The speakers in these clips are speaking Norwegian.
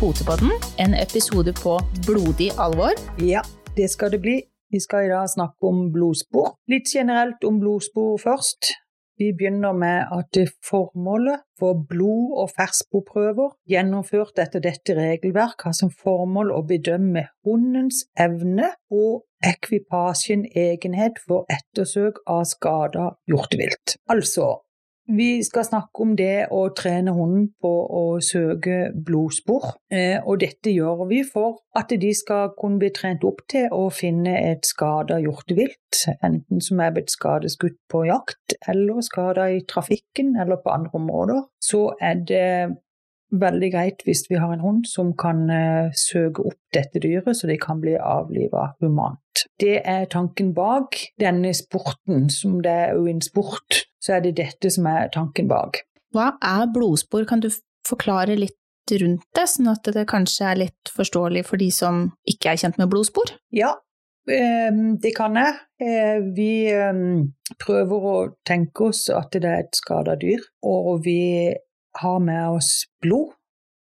Potepodden, en episode på blodig alvor. Ja, det skal det bli. Vi skal i dag snakke om blodspor. Litt generelt om blodspor først. Vi begynner med at formålet for blod- og fersksporprøver gjennomført etter dette regelverk har som formål å bedømme hundens evne og ekvipasjen egenhet for ettersøk av skada hjortevilt. Altså vi skal snakke om det å trene hunden på å søke blodspor. Eh, og dette gjør vi for at de skal kunne bli trent opp til å finne et skada hjortevilt. Enten som er blitt skadeskutt på jakt, eller skada i trafikken, eller på andre områder. Så er det veldig greit hvis vi har en hund som kan uh, søke opp dette dyret, så de kan bli avliva humant. Det er tanken bak denne sporten, som det er jo en sport, så er det dette som er tanken bak. Hva er blodspor, kan du forklare litt rundt det, sånn at det kanskje er litt forståelig for de som ikke er kjent med blodspor? Ja, ehm, det kan jeg. Eh, vi ehm, prøver å tenke oss at det er et skada dyr, og vi har med oss blod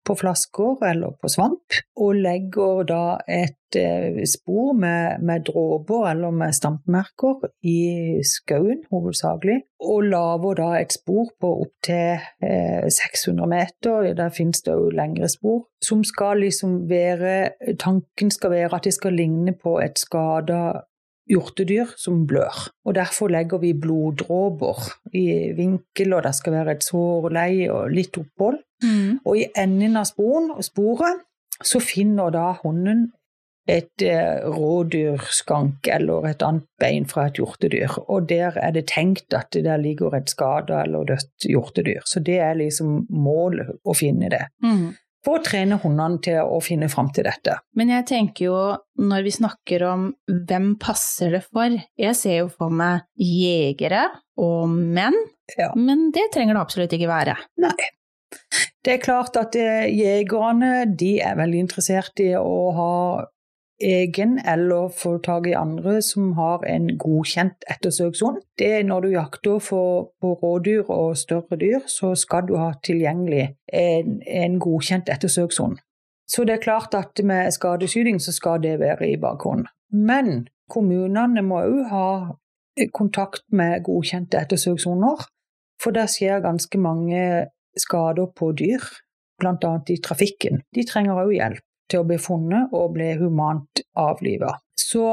på flasker eller på svamp, og legger da et eh, spor med, med dråper eller med stampmerker i skauen, hovedsakelig, og lager da et spor på opptil eh, 600 meter, der finnes det jo lengre spor, som skal liksom være Tanken skal være at det skal ligne på et skada hjortedyr som blør. Og Derfor legger vi bloddråper i vinkel, og det skal være et sårleie og litt opphold. Mm. Og i enden av sporen, sporet så finner da hunden et eh, rådyrskank eller et annet bein fra et hjortedyr. Og der er det tenkt at det der ligger et skada eller dødt hjortedyr. Så det er liksom målet å finne det. Mm for å trene hundene til å finne fram til dette. Men jeg tenker jo, når vi snakker om hvem passer det for, jeg ser jo for meg jegere og menn, ja. men det trenger det absolutt ikke være. Nei. Det er klart at eh, jegerne de er veldig interessert i å ha egen eller få tak i andre som har en godkjent ettersøkshund. Det er når du jakter for, på rådyr og større dyr, så skal du ha tilgjengelig en, en godkjent ettersøkshund. Så det er klart at med skadeskyting så skal det være i bakhånd. Men kommunene må òg ha kontakt med godkjente ettersøkshunder, for der skjer ganske mange skader på dyr, bl.a. i trafikken. De trenger òg hjelp til å bli funnet og bli humant avliva. Så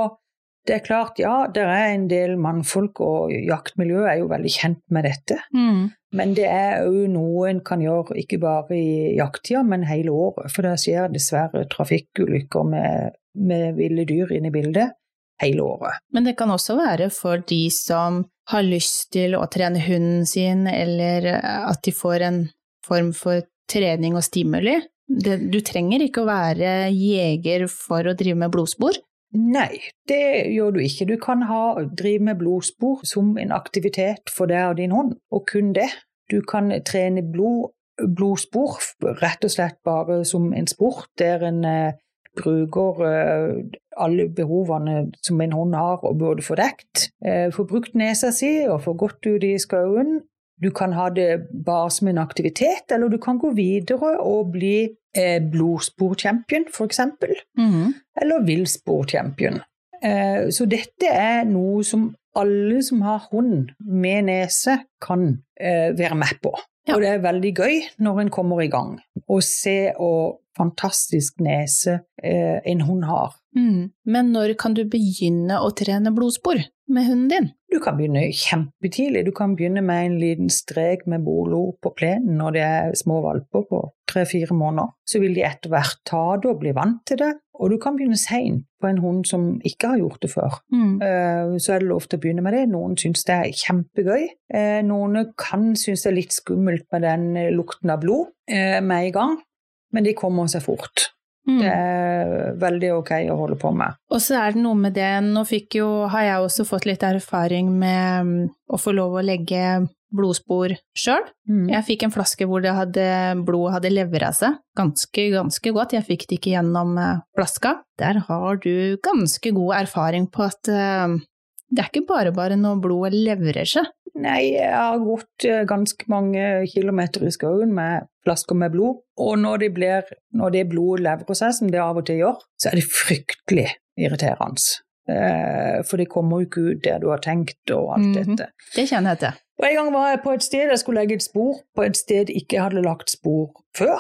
det er klart, ja, det er en del mannfolk, og jaktmiljøet er jo veldig kjent med dette. Mm. Men det er òg noe en kan gjøre ikke bare i jakttida, men hele året. For det skjer dessverre trafikkulykker med, med ville dyr inne i bildet hele året. Men det kan også være for de som har lyst til å trene hunden sin, eller at de får en form for trening og stimuli det, du trenger ikke å være jeger for å drive med blodspor? Nei, det gjør du ikke. Du kan ha, drive med blodspor som en aktivitet for deg og din hund, og kun det. Du kan trene blod, blodspor rett og slett bare som en sport, der en eh, bruker eh, alle behovene som en hund har og burde få dekt. Eh, få brukt nesa si og få gått ut i skauen. Du kan ha det bare som en aktivitet, eller du kan gå videre og bli eh, blodsporchampion, f.eks. Mm -hmm. Eller villsporchampion. Eh, så dette er noe som alle som har hund med nese, kan eh, være med på. Ja. Og det er veldig gøy når en kommer i gang, å se hvor fantastisk nese eh, en hund har. Mm. Men når kan du begynne å trene blodspor med hunden din? Du kan begynne kjempetidlig. Du kan begynne med en liten strek med bolo på plenen når det er små valper på tre-fire måneder. Så vil de etter hvert ta det og bli vant til det. Og du kan begynne seint på en hund som ikke har gjort det før. Mm. Eh, så er det lov til å begynne med det. Noen syns det er kjempegøy. Eh, noen kan synes det er litt skummelt med den lukten av blod med en gang men de kommer seg fort. Mm. Det er veldig ok å holde på med. Og så er det noe med det, nå jo, har jeg også fått litt erfaring med å få lov å legge blodspor sjøl. Mm. Jeg fikk en flaske hvor hadde, blodet hadde levra seg ganske, ganske godt. Jeg fikk det ikke gjennom eh, flaska. Der har du ganske god erfaring på at uh, det er ikke bare bare når blodet levrer seg. Nei, jeg har gått eh, ganske mange kilometer i skauen med flasker med blod. Og når det, blir, når det blodet leverer seg, som det av og til gjør, så er det fryktelig irriterende. Eh, for det kommer jo ikke ut det du har tenkt og alt Mhm. dette. Det kjenner jeg til. Og En gang var jeg på et sted jeg skulle legge et spor på et sted ikke hadde lagt spor før.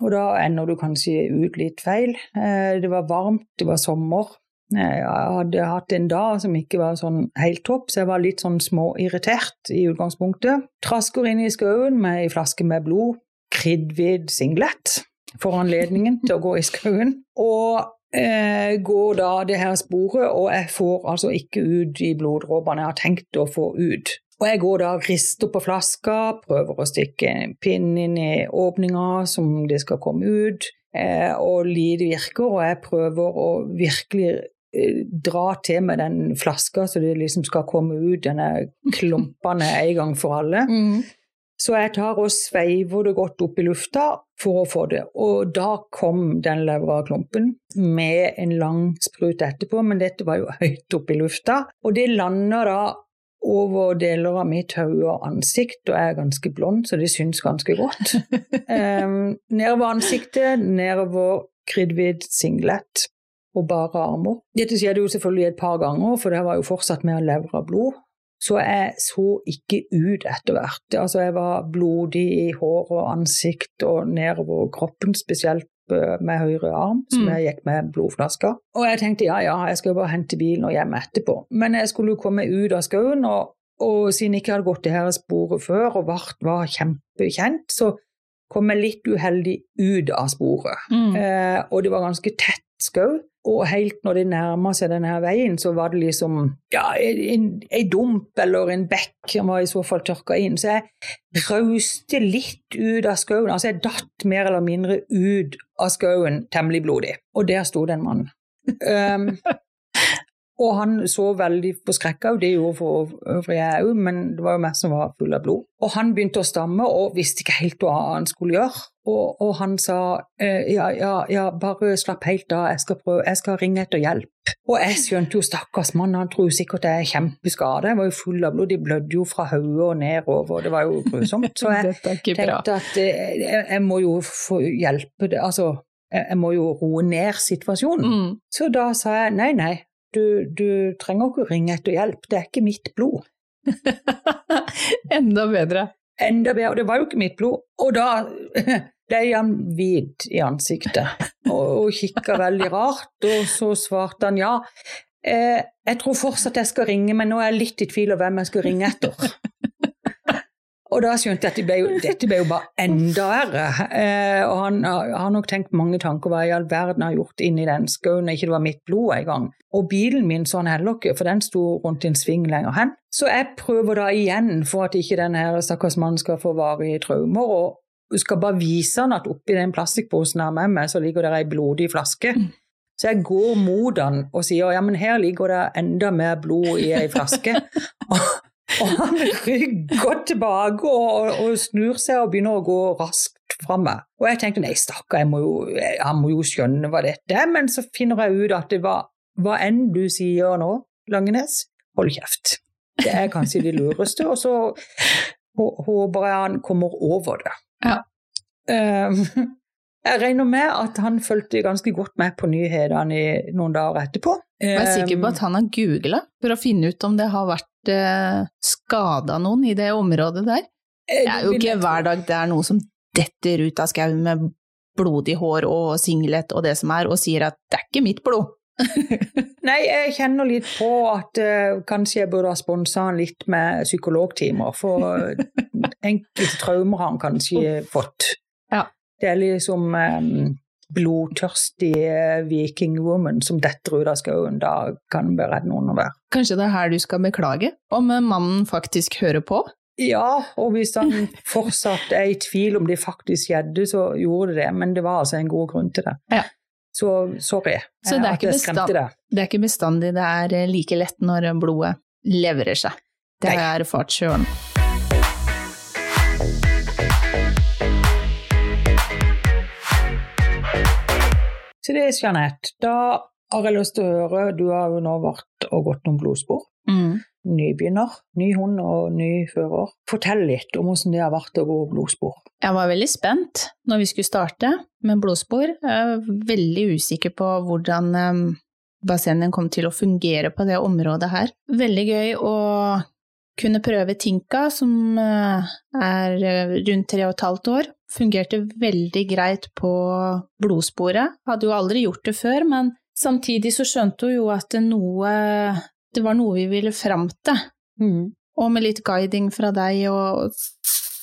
Og da ender du kanskje ut litt feil. Eh, Det var varmt, det var sommer. Eh, Jeg hadde hatt en dag som ikke var sånn helt topp, så jeg var litt sånn småirritert i utgangspunktet. Trasker inn i skauen med ei flaske med blod, kridhvit singlet for anledningen til å gå i skauen. Og eh, går da det her sporet, og jeg får altså ikke ut de bloddråpene jeg har tenkt å få ut. Og jeg går da og rister på flaska, prøver å stikke pinnen inn i åpninga som det skal komme ut, eh, og lite virker, og jeg prøver å virkelig dra til med den flaska så det liksom skal komme ut denne klumpene en gang for alle. Mm. Så jeg tar og sveiver det godt opp i lufta for å få det. Og da kom den leverklumpen med en lang sprut etterpå, men dette var jo høyt oppe i lufta. Og det lander da over deler av mitt hode og ansikt, og jeg er ganske blond, så det syns ganske godt. um, nedover ansiktet, nedover kridhvit singlet og bare armer. Dette skjedde jo selvfølgelig et par ganger, for det var jo fortsatt med å levre blod. Så jeg så ikke ut etter hvert. Altså, jeg var blodig i hår og ansikt og nedover kroppen, spesielt eh, med høyre arm, som Mm. jeg gikk med blodflaska. Og jeg tenkte ja, ja, jeg skal bare hente bilen og hjem etterpå. Men jeg skulle jo komme ut av skauen, og, og siden jeg ikke hadde gått det her sporet før og vart, var kjempekjent, så kom jeg litt uheldig ut av sporet. Mm. Eh, og det var ganske tett skau. Og helt når de nærma seg denne veien, så var det liksom ja, en, en dump eller en bekk som var i så fall tørka inn. Så jeg rauste litt ut av skauen. Altså jeg datt mer eller mindre ut av skauen temmelig blodig. Og der sto det en mann. Um, og han så veldig forskrekka ut, det gjorde for øvrig jeg òg, men det var jo meg som var full av blod. Og han begynte å stamme og visste ikke helt hva han skulle gjøre. Og, og han sa eh, ja, ja, ja, bare slapp helt av, jeg skal, prøve, jeg skal ringe etter hjelp. Og jeg skjønte jo stakkars mann, han tror sikkert jeg er kjempeskada. Jeg var jo full av blod, de blødde jo fra hodet og nedover, det var jo grusomt. Så jeg tenkte at eh, jeg, jeg må jo få hjelpe altså jeg må jo roe ned situasjonen. Mm. Så da sa jeg nei, nei, du, du trenger ikke å ringe etter hjelp, det er ikke mitt blod. Enda bedre. Enda bedre, og det var jo ikke mitt blod. Og da ble han hvit i ansiktet og, og kikka veldig rart, og så svarte han ja. Eh, jeg tror fortsatt jeg skal ringe, men nå er jeg litt i tvil om hvem jeg skal ringe etter. Og da skjønte jeg at det ble jo, dette ble jo bare enda verre. Eh, og han har nok tenkt mange tanker hva i all verden har gjort inni den skauen når ikke det var mitt blod engang. Og bilen min så han heller ikke, for den sto rundt en sving lenger hen. Så jeg prøver da igjen, for at ikke den her stakkars mannen skal få varige traumer, og skal bare vise han at oppi den plastikkposen jeg har med meg, så ligger det ei blodig flaske. Så jeg går mot han og sier ja, men her ligger det enda mer blod i ei flaske. Og han rygger tilbake og, og snur seg og begynner å gå raskt fra meg. Og jeg tenkte nei, stakkar, han må jo skjønne hva dette er. Men så finner jeg ut at det var hva enn du sier nå, Langenes, hold kjeft. Det er kanskje det lureste. Og så håper jeg han kommer over det. Ja. Um, jeg regner med at han fulgte ganske godt med på nyhetene noen dager etterpå. Jeg er sikker på Um, at han har googla for å finne ut om det har vært eh, skada noen i det området der. Det er jo ikke hver dag det er noe som detter ut av skauen med blodig hår og singlet og det som er, og sier at 'det er ikke mitt blod'. Nei, jeg kjenner litt på at uh, kanskje jeg burde ha sponsa han litt med psykologtimer, for eh, enkelte traumer har han kanskje fått. Det er liksom um, blodtørstig eh, vikingwoman som detter ut av skauen. Da kan vi redde noen være. Kanskje det er her du skal beklage, om mannen faktisk hører på? Ja, og hvis han fortsatt er i tvil om det faktisk skjedde, så gjorde det det, men det var altså en god grunn til det. Ja. Så sorry Så det eh, at jeg skremte deg. Det er ikke bestandig det er eh, like lett når blodet leverer seg. Det har jeg erfart sjøl. Så det er Jeanette. Da har jeg lyst til å høre, du har jo nå vært og gått noen blodspor. Mm. nybegynner, ny hund og ny fører. Fortell litt om hvordan det har vært å gå blodspor. Jeg var veldig spent når vi skulle starte med blodspor. Jeg er veldig usikker på hvordan um, bassengen kom til å fungere på det området her. Veldig gøy å kunne prøve Tinka, som uh, er rundt tre og et halvt år. Fungerte veldig greit på blodsporet. Hadde jo aldri gjort det før, men samtidig så skjønte hun jo at det, noe, det var noe vi ville fram til. Mm. Og med litt guiding fra deg, og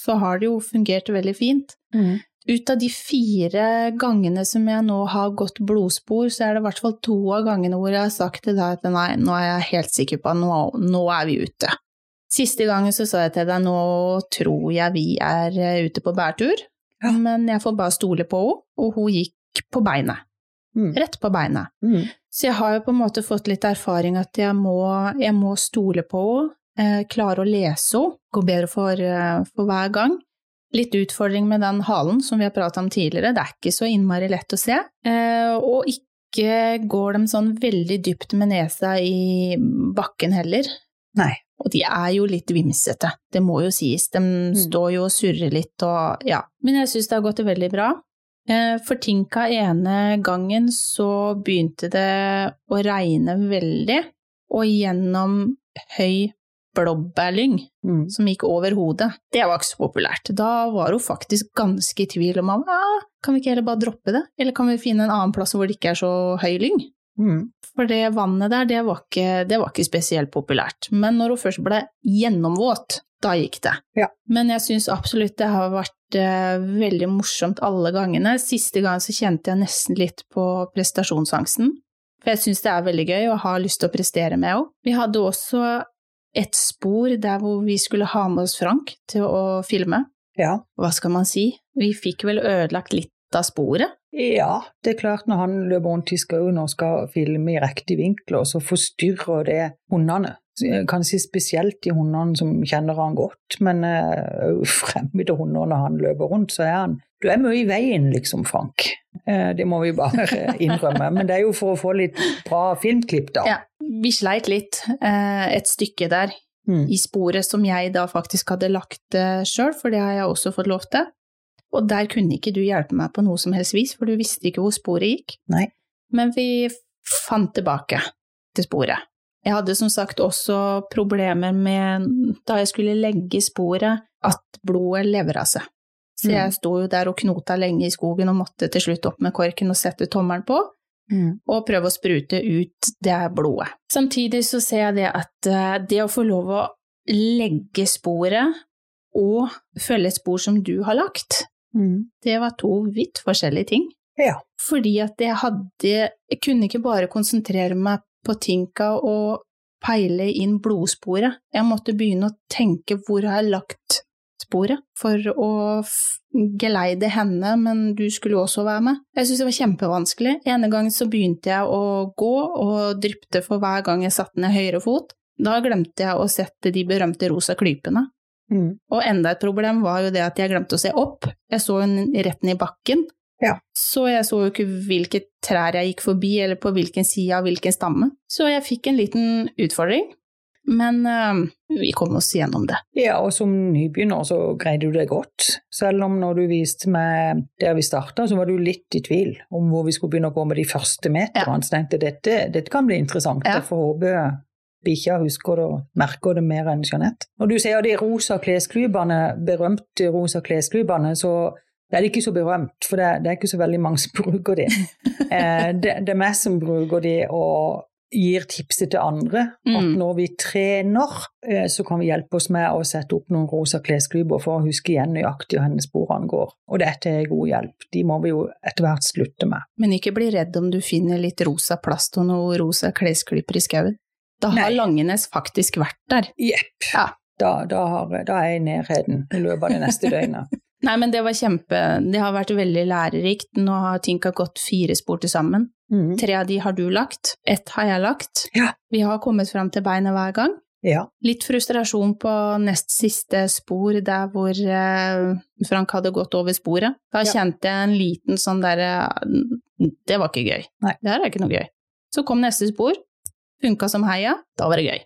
så har det jo fungert veldig fint. Mm. Ut av de fire gangene som jeg nå har gått blodspor, så er det i hvert fall to av gangene hvor jeg har sagt til deg at nei, nå er jeg helt sikker på at nå, nå er vi ute. Siste gangen så sa jeg til deg nå tror jeg vi er eh, ute på bærtur, Ja. men jeg får bare stole på henne, og hun gikk på beinet. Mm. Rett på beinet. Mm. Så jeg har jo på en måte fått litt erfaring at jeg må, jeg må stole på henne, eh, klare å lese henne, gå bedre for, eh, for hver gang. Litt utfordring med den halen som vi har pratet om tidligere, det er ikke så innmari lett å se. Eh, og ikke går de sånn veldig dypt med nesa i bakken heller. Nei. Og de er jo litt vimsete, det må jo sies. De står jo og surrer litt og ja. Men jeg syns det har gått veldig bra. Eh, For Tinka ene gangen så begynte det å regne veldig, og gjennom høy blåbærlyng Mm. som gikk over hodet. Det var ikke så populært. Da var hun faktisk ganske i tvil om ah, kan vi ikke heller bare droppe det, eller kan vi finne en annen plass hvor det ikke er så høy lyng? Mm. For det vannet der, det var ikke, det var ikke spesielt populært. Men når hun først ble gjennomvåt, da gikk det. Ja. Men jeg syns absolutt det har vært eh, veldig morsomt alle gangene. Siste gang så kjente jeg nesten litt på prestasjonsangsten. For jeg syns det er veldig gøy og har lyst til å prestere med henne. Vi hadde også et spor der hvor vi skulle ha med oss Frank til å filme. Ja. Hva skal man si? Vi fikk vel ødelagt litt av sporet. Ja, det er klart når han løper rundt i skauen og skal filme i riktige vinkel, så forstyrrer det hundene. Kanskje spesielt de hundene som kjenner han godt, men uh, fremmede hunder når han løper rundt, så er han Du er mye i veien, liksom, Frank. Eh, det må vi bare innrømme. Men det er jo for å få litt bra filmklipp, da. Ja, vi sleit litt eh, et stykke der Mm. i sporet som jeg da faktisk hadde lagt sjøl, for det har jeg også fått lov til. Og der kunne ikke du hjelpe meg på noe som helst vis, for du visste ikke hvor sporet gikk. Nei. Men vi fant tilbake til sporet. Jeg hadde som sagt også problemer med, da jeg skulle legge sporet, at blodet levra seg. Så Mm. jeg sto jo der og knota lenge i skogen og måtte til slutt opp med korken og sette tommelen på Mm. og prøve å sprute ut det blodet. Samtidig så ser jeg det at eh, det å få lov å legge sporet og følge et spor som du har lagt, Mm. det var to vidt forskjellige ting. Ja. Fordi at jeg hadde Jeg kunne ikke bare konsentrere meg på tinka og peile inn blodsporet. Jeg måtte begynne å tenke hvor har jeg lagt sporet for å geleide henne, men du skulle jo også være med. Jeg syntes det var kjempevanskelig. Ene gang så begynte jeg å gå og drypte for hver gang jeg satte ned høyre fot. Da glemte jeg å sette de berømte rosa klypene. Mm. Og enda et problem var jo det at jeg glemte å se opp. Jeg så jo rett ned i bakken. Ja. Så jeg så jo ikke hvilke trær jeg gikk forbi, eller på hvilken side av hvilken stamme. Så jeg fikk en liten utfordring. Men øh, vi kom oss gjennom det. Ja, og som nybegynner så greide du det godt. Selv om når du viste meg der vi starta, så var du litt i tvil om hvor vi skulle begynne å gå med de første meterne. Så tenkte dette, dette kan bli interessant. Ja. Jeg får håpe bikkja husker det og merker det mer enn Jeanette. Når du sier de rosa klesklypene, berømte rosa klesklypene, så er det ikke så berømt, for det, det er ikke så veldig mange som bruker de. eh, det, det er meg som bruker de og gir tipset til andre. At Mm. når vi trener, eh, så kan vi hjelpe oss med å sette opp noen rosa klesklyper for å huske igjen nøyaktig hvor sporene går. Og dette er god hjelp. De må vi jo etter hvert slutte med. Men ikke bli redd om du finner litt rosa plast og noen rosa klesklyper i skauen. Da har Nei. Langenes faktisk vært der. Jepp. Ja. Da, da, har- da er jeg i nærheten i løpet av det neste døgnet. Nei, men det var kjempe Det har vært veldig lærerikt. Nå har Tinka gått fire spor til sammen. Mm. Tre av de har du lagt, ett har jeg lagt. Ja. Vi har kommet fram til beinet hver gang. Ja. Litt frustrasjon på nest siste spor, der hvor eh, Frank hadde gått over sporet. Da Ja. kjente jeg en liten sånn derre Det var ikke gøy. Nei. Det her er ikke noe gøy. Så kom neste spor, funka som heia, da var det gøy.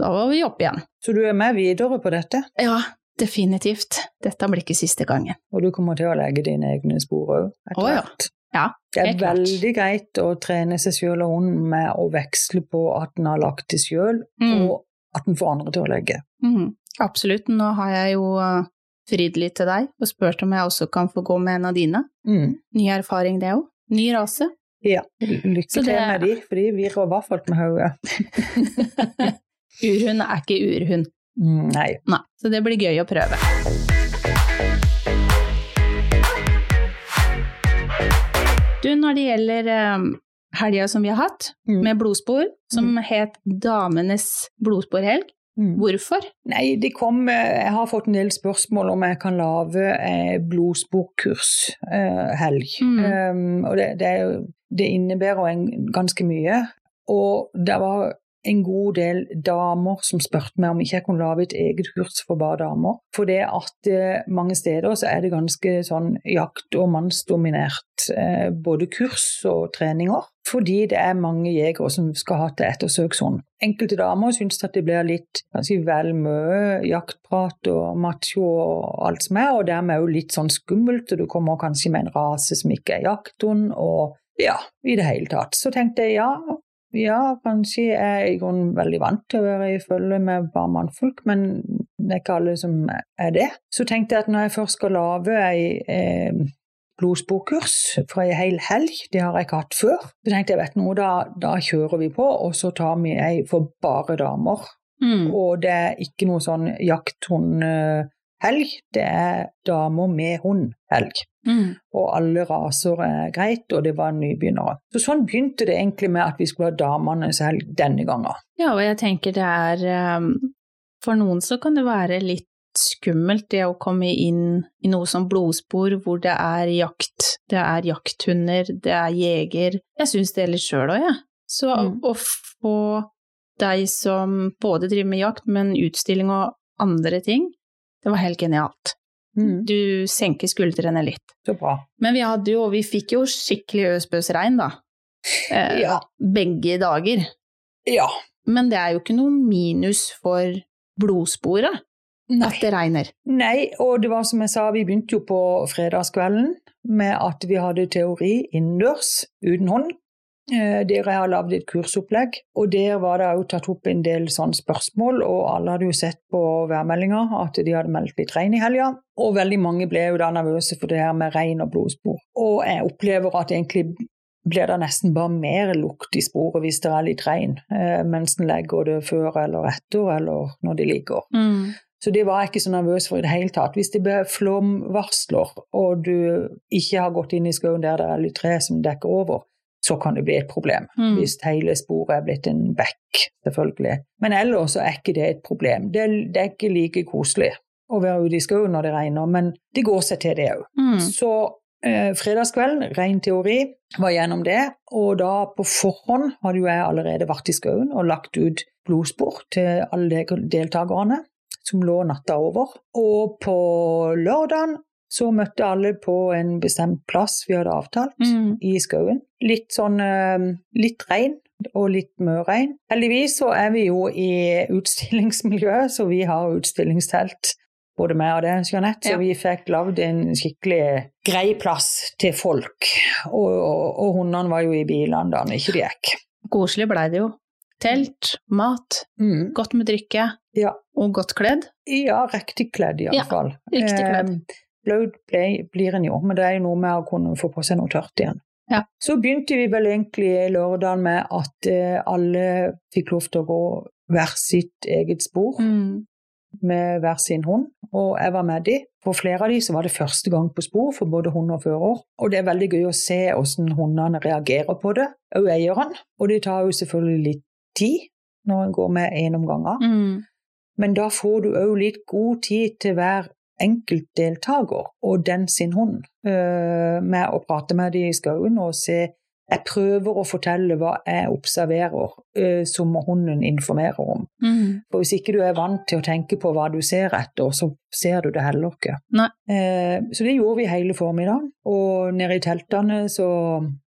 da var vi oppe igjen. Så du er med videre på dette? Ja, definitivt. Dette blir ikke siste gangen. Og du kommer til å legge dine egne spor òg, etter oh, ja. hvert? Ja, Det er klart. veldig greit å trene seg sjøl og hunden med å veksle på at en har lagt det sjøl, Mm. og at en får andre til å legge. Mm. absolutt. Nå har jeg jo uh, fridd litt til deg og spurt om jeg også kan få gå med en av dine. Mm. Ny erfaring, det òg. Ny rase. Ja. Lykke til det- med de, for de virrer folk med hodet. Urhund er ikke urhund. Mm, nei. Nei, så det blir gøy å prøve. Du, når det gjelder um, helga som vi har hatt, Mm. med blodspor, som het Damenes blodsporhelg, Mm. hvorfor? Nei, de kom eh, Jeg har fått en del spørsmål om jeg kan lage blodsporkurshelg. eh. Mm. Um, og det, det, er jo- det innebærer en, ganske mye. Og det var en god del damer som spurte meg om ikke jeg kunne lage et eget kurs for bare damer. For det at eh, mange steder så er det ganske sånn jakt- og mannsdominert, eh, både kurs og treninger. Fordi det er mange jegere som skal ha til ettersøkshund. Enkelte damer syns at det blir litt si, vel mye jaktprat og macho og alt som er, og dermed òg litt sånn skummelt, og du kommer kanskje med en rase som ikke er jakthund, og ja, i det hele tatt. Så tenkte jeg ja, ja, kanskje jeg er i grunnen veldig vant til å være i følge med bare mannfolk, men det er ikke alle som er det. Så tenkte jeg at når jeg først skal lage ei eh, blodsporkurs for ei hel helg, det har jeg ikke hatt før, så tenkte jeg vet du noe, da, da kjører vi på, og så tar vi ei for bare damer. Mm. Og det er ikke noe sånn jakthundhelg, det er damer med hund-helg. Mm. Og alle raser er greit, og det var nybegynnere. Så sånn begynte det egentlig med at vi skulle ha damenes helg denne gangen. Ja, og jeg tenker det er um, For noen så kan det være litt skummelt det å komme inn i noe som blodspor hvor det er jakt, det er jakthunder, det er jeger. Jeg syns det er litt sjøl òg, jeg. Så Mm. å få deg som både driver med jakt, men utstilling og andre ting, det var helt genialt. Mm, Du senker skuldrene litt. så bra. Men vi hadde jo, vi fikk jo skikkelig øsbøsregn, da. Eh, Ja. Begge dager. Ja. Men det er jo ikke noe minus for blodsporet Nei. at det regner. Nei, og det var som jeg sa, vi begynte jo på fredagskvelden med at vi hadde teori innendørs uten hund. Eh, Der jeg har lagd et kursopplegg, og der var det òg tatt opp en del sånne spørsmål. Og alle hadde jo sett på værmeldinga at de hadde meldt litt regn i helga. Og veldig mange ble jo da nervøse for det her med regn og blodspor. Og jeg opplever at egentlig blir det nesten bare mer lukt i sporet hvis det er litt regn, eh, mens en legger det før eller etter, eller når de ligger. Så det var jeg ikke så nervøs for i det hele tatt. Hvis det blir flomvarsler, og du ikke har gått inn i skauen der det er litt tre som dekker over, så kan det bli et problem. Mm. Hvis hele sporet er blitt en bekk, selvfølgelig. Men ellers så er ikke det et problem. Det det er ikke like koselig å være ute i skauen når det regner, men det går seg til, det òg. Mm. Så eh, fredagskvelden, ren teori, var gjennom det. Og da på forhånd hadde jo jeg allerede vært i skauen og lagt ut blodspor til alle deltakerne som lå natta over. Og på lørdagen så møtte alle på en bestemt plass vi hadde avtalt Mm. i skauen. Litt sånn eh, litt regn og litt mørregn. Heldigvis så er vi jo i utstillingsmiljøet, så vi har utstillingstelt. Både meg og det, Jeanette, så Ja. vi fikk lagd en skikkelig grei plass til folk. Og, og, og hundene var jo i bilene da ikke de gikk. Koselig blei det jo. Telt, mat, Mm. godt med drikke Ja. og godt kledd. Ja, riktig kledd Ja, riktig kledd. Eh, Blaut ble, blir en jo, men det er jo noe med å kunne få på seg noe tørt igjen. Ja. Så begynte vi vel egentlig lørdagen med at eh, alle fikk lov til å gå hver sitt eget spor Mm. med hver sin hund, og jeg var med de. For flere av de så var det første gang på spor for både hund og fører, og det er veldig gøy å se hvordan hundene reagerer på det, og eieren. Og det tar jo selvfølgelig litt tid når en går med én om gangen. Mm. Men da får du òg litt god tid til hver enkelt deltaker og den sin hund, eh, med å prate med dem i skauen og se Jeg prøver å fortelle hva jeg observerer, eh, som hunden informerer om. Mm. For hvis ikke du er vant til å tenke på hva du ser etter, så ser du det heller ikke. Eh, så det gjorde vi hele formiddagen. Og nede i teltene så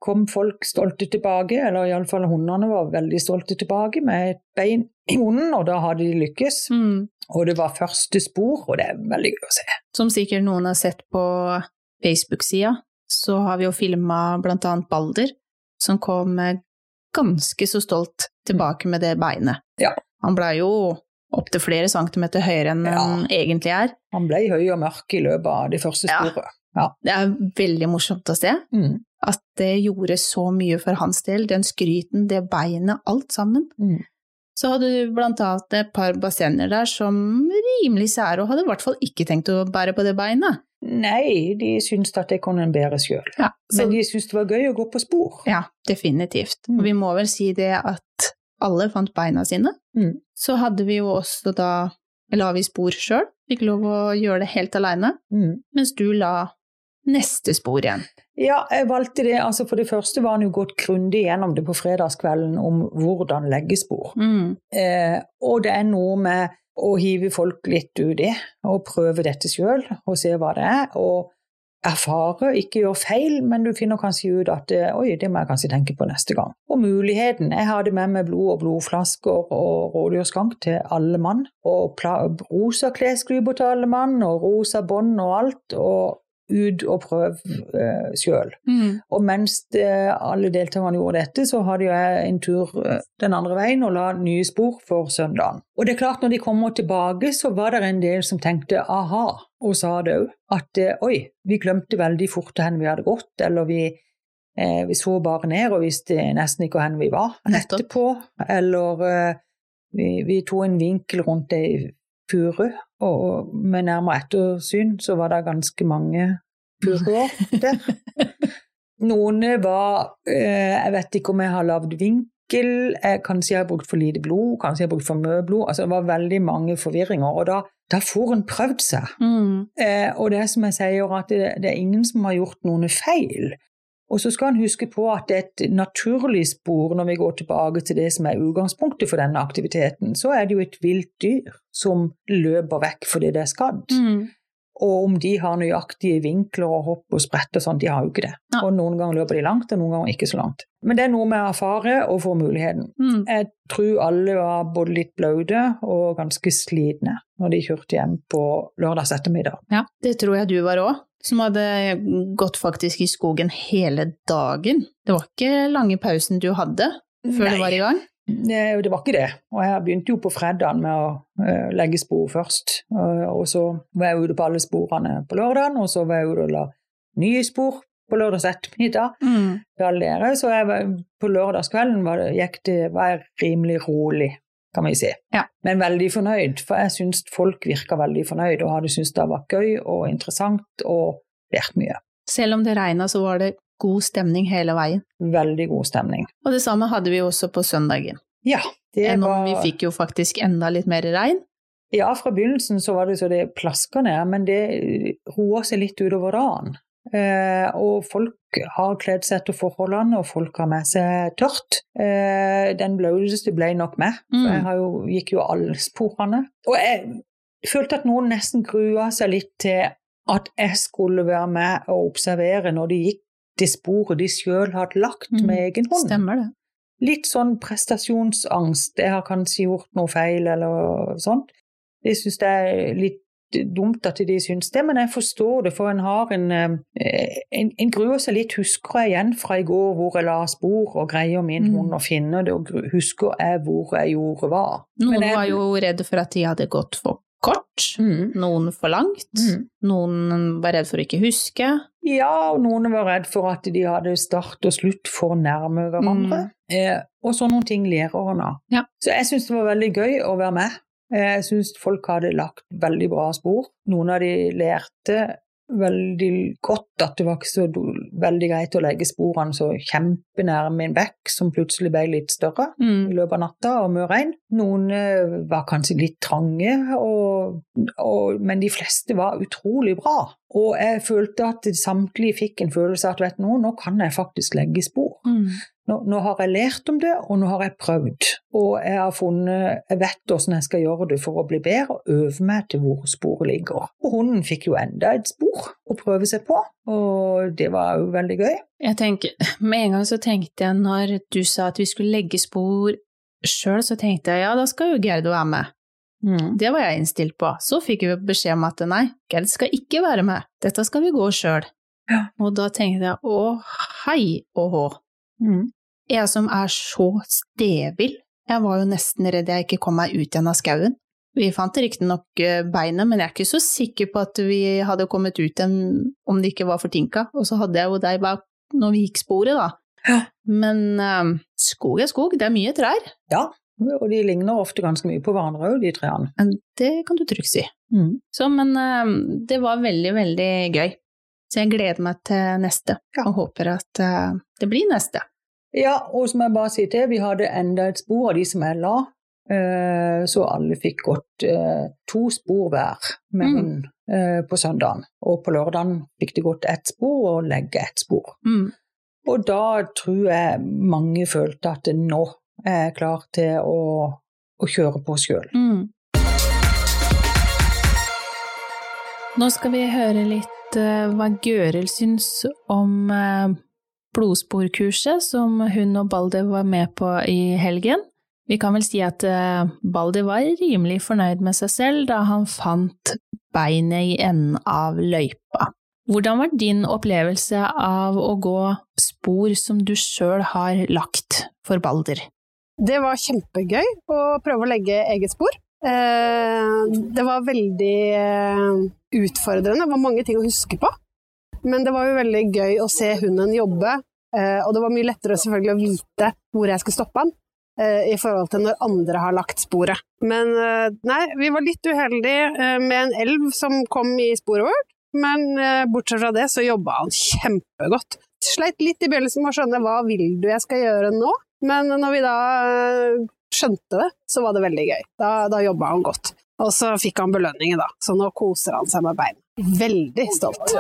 kom folk stolte tilbake, eller iallfall hundene var veldig stolte tilbake, med et bein hunden, og da hadde de lykkes. Mm. Og det var første spor, og det er veldig gøy å se. Som sikkert noen har sett på Facebook-sida, så har vi jo filma blant annet Balder, som kom ganske så stolt tilbake med det beinet. Ja. Han blei jo opptil flere centimeter høyere enn Ja. han egentlig er. Han ble høy og mørk i løpet av de første Ja. sporene. Det er veldig morsomt å se Mm. at det gjorde så mye for hans del, den skryten, det beinet, alt sammen. Mm. Så hadde du blant annet et par bassenger der som rimelig sære, og hadde i hvert fall ikke tenkt å bære på det beinet. Nei, de syntes at det kunne en bære sjøl. Ja, så, Men de syntes det var gøy å gå på spor. ja definitivt. Mm. Vi må vel si det at alle fant beina sine. Mm. Så hadde vi jo også da, la vi spor sjøl, fikk lov å gjøre det helt aleine, Mm. mens du la neste spor igjen. Ja, jeg valgte det. altså For det første var han jo gått grundig gjennom det på fredagskvelden om hvordan legge spor. Mm. Eh, og det er noe med å hive folk litt uti og prøve dette sjøl og se hva det er. Og erfare, ikke gjøre feil, men du finner kanskje ut at eh, oi, det må jeg kanskje tenke på neste gang. Og muligheten. Jeg hadde med meg blod og blodflasker og rådyrskank til alle mann. Og rosa klesklyper til alle mann, og rosa bånd og alt. Og ut og prøve uh, sjøl. Mm. Og mens det, alle deltakerne gjorde dette, så hadde jeg en tur eh, den andre veien og la nye spor for søndagen. Og det er klart, når de kommer tilbake, så var det en del som tenkte aha, og sa det òg. At eh, oi, vi glemte veldig fort hvor vi hadde gått, eller vi, eh, vi så bare ned og visste nesten ikke hvor vi var etterpå. Eller eh, vi, vi tok en vinkel rundt ei furu, og, med nærmere ettersyn så var det ganske mange purrer der. Noen var eh, Jeg vet ikke om jeg har lagd vinkel, jeg kanskje jeg har brukt for lite blod, kanskje jeg har brukt for mye blod. Altså, det var veldig mange forvirringer. Og da, da får en prøvd seg. Mm. Eh, og det som jeg sier, at det, det er ingen som har gjort noen feil. Og så skal en huske på at det er et naturlig spor når vi går tilbake til det som er utgangspunktet for denne aktiviteten. Så er det jo et vilt dyr som løper vekk fordi det er skadd. Mm. Og om de har nøyaktige vinkler og hopp og sprett og sånn, de har jo ikke det. Ja. Og noen ganger løper de langt, og noen ganger ikke så langt. Men det er noe med å erfare og få muligheten. Mm. Jeg tror alle var både litt blaute og ganske slitne når de kjørte hjem på lørdags ettermiddag. Ja, det tror jeg du var òg, som hadde gått faktisk i skogen hele dagen. Det var ikke lange pausen du hadde før Nei. du var i gang? Nei, det var ikke det. Og jeg begynte jo på fredagen med å eh, legge spor først. Og, og så var jeg ute på alle sporene på lørdagen, og så var jeg ute og la nye spor på lørdags ettermiddag. Mm. Så jeg på lørdagskvelden var, det, det, var jeg rimelig rolig, kan vi si. Ja. Men veldig fornøyd, for jeg syns folk virka veldig fornøyd og hadde syntes det var gøy og interessant og lært mye. Selv om det regna, så var det god stemning hele veien. Veldig god stemning. Og det samme hadde vi også på søndagen. Ja, det Enn om var vi fikk jo faktisk enda litt mer regn. Ja, fra begynnelsen så var det så det plaska ned, men det roa seg litt utover dagen. Eh, og folk har kledd seg etter forholdene, og folk har med seg tørt. Eh, den blauteste ble nok meg, for Mm. jeg har jo, gikk jo alle sporene. Og jeg følte at noen nesten grua seg litt til at jeg skulle være med og observere når de gikk det sporet de sjøl hadde lagt Mm. med egen hånd. Stemmer det. Litt sånn prestasjonsangst. Jeg har kanskje gjort noe feil eller sånt. Jeg syns det er litt dumt at de syns det, men jeg forstår det, for en har en eh, En, en gruer seg litt, husker jeg igjen fra i går hvor jeg la spor og greier min Mm. hund og finne det, og husker jeg hvor jeg gjorde hva. Noen jeg- var jo redde for at de hadde gått for kort, Mm. noen for langt. Mm. Noen var redd for å ikke huske. Ja, og noen var redd for at de hadde start og slutt for nærme hverandre. Eh, og sånne ting lærer en av. Ja. Så jeg syns det var veldig gøy å være med. Eh, Jeg syns folk hadde lagt veldig bra spor. Noen av de lærte veldig godt at det var ikke så veldig greit å legge sporene så kjempenærme en bekk som plutselig ble litt større i Mm. løpet av natta og mye regn. Noen eh, var kanskje litt trange, og, og, men de fleste var utrolig bra. Og jeg følte at samtlige fikk en følelse av at vet du noe, nå kan jeg faktisk legge spor. Mm. Nå, nå har jeg lært om det, og nå har jeg prøvd. Og jeg har funnet, jeg vet hvordan jeg skal gjøre det for å bli bedre, og øve meg til hvor sporet ligger. Og hunden fikk jo enda et spor å prøve seg på, og det var jo veldig gøy. Jeg tenker, med en gang så tenkte jeg når du sa at vi skulle legge spor sjøl så tenkte jeg ja, da skal jo Gerd være med. Mm. Det var jeg innstilt på. Så fikk vi beskjed om at nei, Gerd skal ikke være med, dette skal vi gå sjøl. Ja. Og da tenkte jeg å hei og hå. Mm. Jeg som er så stevill, jeg var jo nesten redd jeg ikke kom meg ut igjen av skauen. Vi fant riktignok eh, beinet, men jeg er ikke så sikker på at vi hadde kommet ut igjen om det ikke var fortinka. Og så hadde jeg jo deg bak når vi gikk sporet, da. Ja. Men eh, skog er skog, det er mye trær. ja, og de ligner ofte ganske mye på hverandre òg, de trærne. Det kan du trygt si. Mm. Så, men eh, det var veldig, veldig gøy. Så jeg gleder meg til neste, Ja. og håper at uh, det blir neste. Ja, og som jeg bare sier til, vi hadde enda et spor av de som jeg la, eh, så alle fikk gått eh, to spor hver med Mm. hund mm. på søndagen. Og på lørdagen fikk de gått ett spor og legge ett spor. Mm. Og da tror jeg mange følte at nå er jeg klar til å, å kjøre på sjøl. Mm. Nå skal vi høre litt hva Gøril syns om blodsporkurset som hun og Balder var med på i helgen. Vi kan vel si at eh, Balder var rimelig fornøyd med seg selv da han fant beinet i enden av løypa. Hvordan var din opplevelse av å gå spor som du sjøl har lagt for Balder? Det var kjempegøy å prøve å legge eget spor. Eh, Det var veldig eh, utfordrende, det var mange ting å huske på. Men det var jo veldig gøy å se hunden jobbe, og det var mye lettere selvfølgelig å vite hvor jeg skulle stoppe han, eh, i forhold til når andre har lagt sporet. Men eh, nei, vi var litt uheldige eh, med en elv som kom i sporet vårt, men eh, bortsett fra det så jobba han kjempegodt. Sleit litt i begynnelsen med å skjønne hva vil du jeg skal gjøre nå, men når vi da eh, skjønte det, så var det veldig gøy. Da, da jobba han godt. Og så fikk han belønningen, da, så nå koser han seg med beina. Veldig stolt.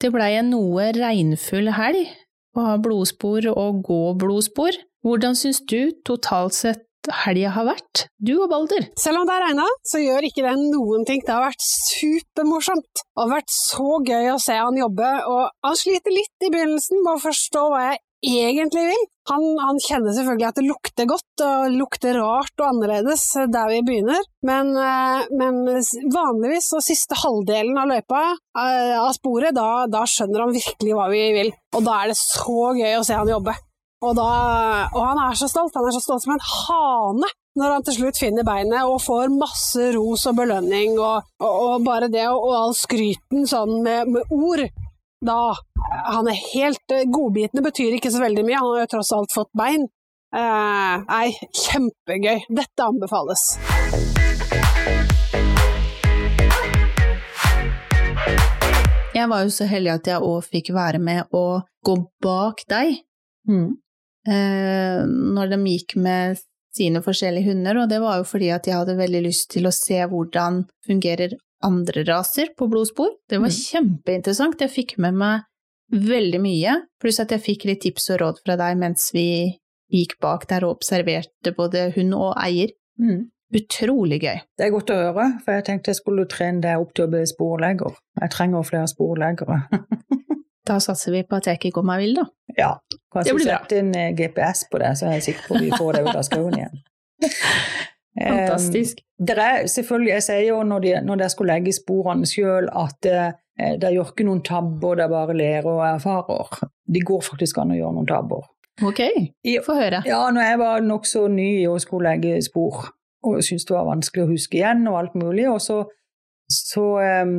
Det blei en noe regnfull helg å ha blodspor og gå blodspor. Hvordan syns du totalt sett helga har vært, du og Balder? Selv om det har regna, så gjør ikke det noen ting. Det har vært supermorsomt. Har vært så gøy å se han jobbe, og han sliter litt i begynnelsen med å forstå hva jeg egentlig vil. Han, han kjenner selvfølgelig at det lukter godt og lukter rart og annerledes der vi begynner, men, eh, men vanligvis så siste halvdelen av løypa, eh, av sporet, da, da skjønner han virkelig hva vi vil. Og da er det så gøy å se han jobbe. Og, da, og han er så stolt. Han er så stolt som en hane når han til slutt finner beinet og får masse ros og belønning og, og, og bare det og, og all skryten sånn med, med ord. Da Han er helt eh, Godbitene betyr ikke så veldig mye, han har jo tross alt fått bein. Eh, nei, kjempegøy. Dette anbefales. Jeg var jo så heldig at jeg òg fikk være med å gå bak deg Mm. eh, når de gikk med sine forskjellige hunder, og det var jo fordi at jeg hadde veldig lyst til å se hvordan fungerer andre raser på blodspor. Det var Mm. kjempeinteressant. Jeg fikk med meg veldig mye, pluss at jeg fikk litt tips og råd fra deg mens vi gikk bak der og observerte både hund og eier. Mm. Utrolig gøy. Det er godt å høre, for jeg tenkte jeg skulle trene deg opp til å bli sporlegger. Jeg trenger flere sporleggere. Da satser vi på at jeg ikke går meg vill, da. ja, kanskje sette eh, GPS på det, så er jeg sikker på at vi får det ut av skauen igjen. Fantastisk. Eh, det er selvfølgelig, Jeg sier jo når, de, når dere skulle legge sporene sjøl, at eh, det gjør ikke noen tabber, det er bare lærer og erfarer. De går faktisk an å gjøre noen tabber. Ok, få høre. Ja, når jeg var nokså ny og skulle legge spor, og syntes det var vanskelig å huske igjen og alt mulig, og så, så em,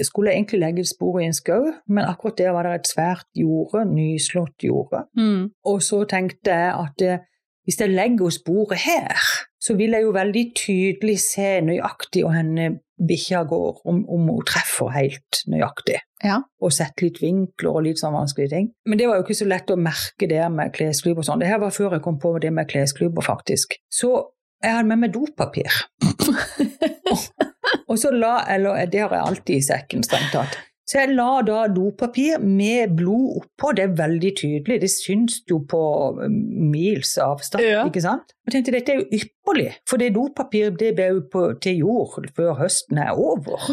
skulle jeg egentlig legge spor i en skau, men akkurat der var det et svært jorde, nyslått jorde. Mm. Og så tenkte jeg at eh, hvis jeg legger sporet her, så vil jeg jo veldig tydelig se nøyaktig hvor henne bikkja går, om, om hun treffer helt nøyaktig. Ja. Og sette litt vinkler og litt sånn vanskelige ting. Men det var jo ikke så lett å merke det med klesklyper og sånn. Det her var før jeg kom på det med klesklyper, faktisk. Så jeg hadde med meg dopapir. Og så la, eller det har jeg alltid i sekken, strengt tatt. Så jeg la da dopapir med blod oppå, det er veldig tydelig, det syns jo på um, mils avstand, Ja. ikke sant? Jeg tenkte dette er jo ypperlig, for det dopapiret det ble jo på, til jord før høsten er over.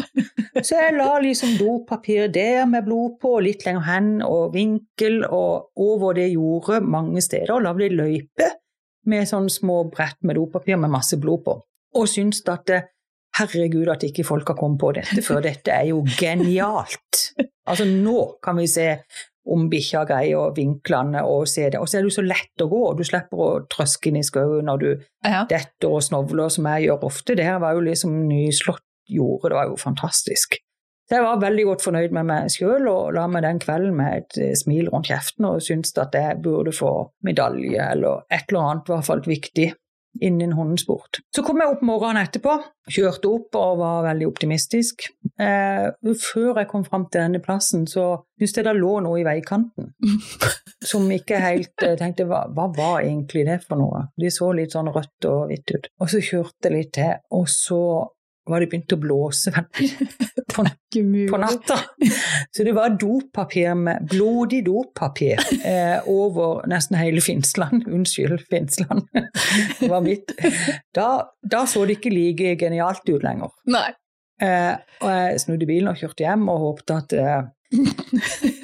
Så jeg la liksom dopapir der med blod på, litt lenger hen og vinkel og over det jordet mange steder, og lagde løype med sånne små brett med dopapir med masse blod på. Og syntes at det, herregud at ikke folk har kommet på dette før, dette er jo genialt. Altså nå kan vi se om bikkja greier vinklene og se det. Og så er det jo så lett å gå, og du slipper å trøske inn i skauen når du Ja. detter og snovler, som jeg gjør ofte. Det her var jo liksom nyslått jorde, det var jo fantastisk. Så jeg var veldig godt fornøyd med meg sjøl og la meg den kvelden med et eh, smil rundt kjeften og syntes at jeg burde få medalje eller et eller annet, i hvert fall viktig innen hundesport. Så kom jeg opp morgenen etterpå, kjørte opp og var veldig optimistisk. Eh, før jeg kom fram til denne plassen, så syntes jeg det lå noe i veikanten som ikke helt eh, tenkte hva, hva var egentlig det for noe? De så litt sånn rødt og hvitt ut. Og så kjørte jeg litt til, og så var det begynt å blåse på, på natta. Så det var dopapir med blodig dopapir eh, over nesten hele Finnsland. Unnskyld, Finnsland. Det var mitt. Da, da så det ikke like genialt ut lenger. Nei. Eh, og jeg snudde bilen og kjørte hjem og håpte at eh,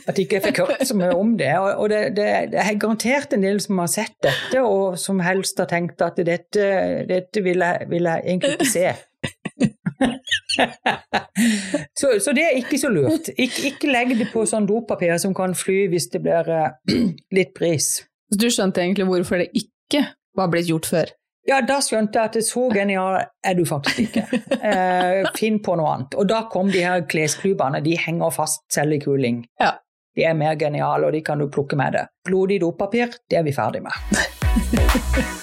at ikke jeg fikk hørt så mye om det. Og, det, det er garantert en del som har sett dette, og som helst har tenkt at dette, dette vil, jeg, vil jeg egentlig ikke se. så, så det er ikke så lurt. Ik, ikke legg det på sånn dopapir som kan fly hvis det blir uh, litt bris. Så du skjønte egentlig hvorfor det ikke var blitt gjort før? Ja, da skjønte jeg at det så genial er du faktisk ikke. Uh, finn på noe annet. Og da kom de her klesklubbene, de henger fast selv i kuling. Ja. De er mer geniale, og de kan du plukke med det. Blodig dopapir, det er vi ferdig med.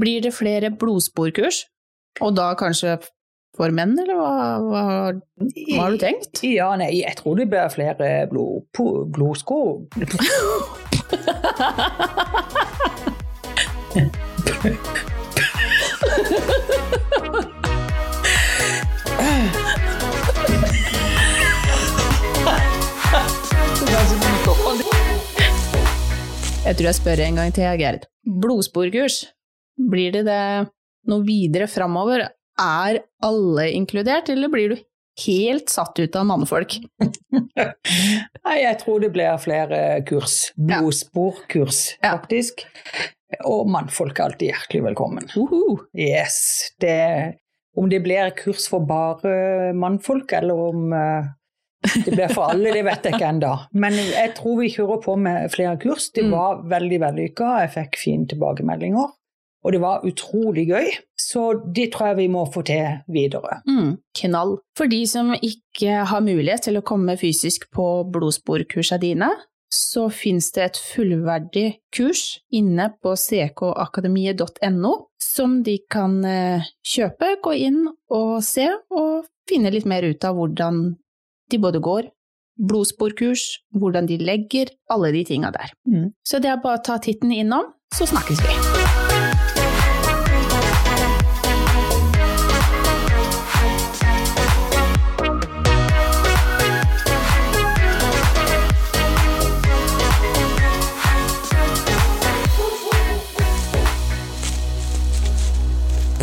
Blir det flere blodsporkurs? Og da kanskje for menn, eller hva, hva, hva har du tenkt? Ja, nei, jeg tror det blir flere blod, blodsko... Jeg tror jeg spør en gang til, Gerd. Blodsporkurs, blir det det noe videre framover? Er alle inkludert, eller blir du helt satt ut av mannfolk? Nei, jeg tror det blir flere kurs. Blodsporkurs, Ja. faktisk. Og mannfolk er alltid hjertelig velkommen. Uhu. Yes. Det, om det blir kurs for bare mannfolk, eller om eh, det blir for alle, det vet jeg ikke ennå. Men jeg tror vi kjører på med flere kurs. Det Mm. var veldig vellykka, jeg fikk fine tilbakemeldinger. Og det var utrolig gøy, så det tror jeg vi må få til videre. Mm, knall. For de som ikke har mulighet til å komme fysisk på blodsporkursa dine, så finnes det et fullverdig kurs inne på ckakademiet.no som de kan eh, kjøpe, gå inn og se, og finne litt mer ut av hvordan de både går, blodsporkurs, hvordan de legger, alle de tinga der. Mm. Så det er bare å ta titten innom, så snakkes vi.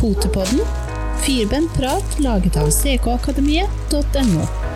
Potepodden. Firbent prat laget av ckakademiet.no.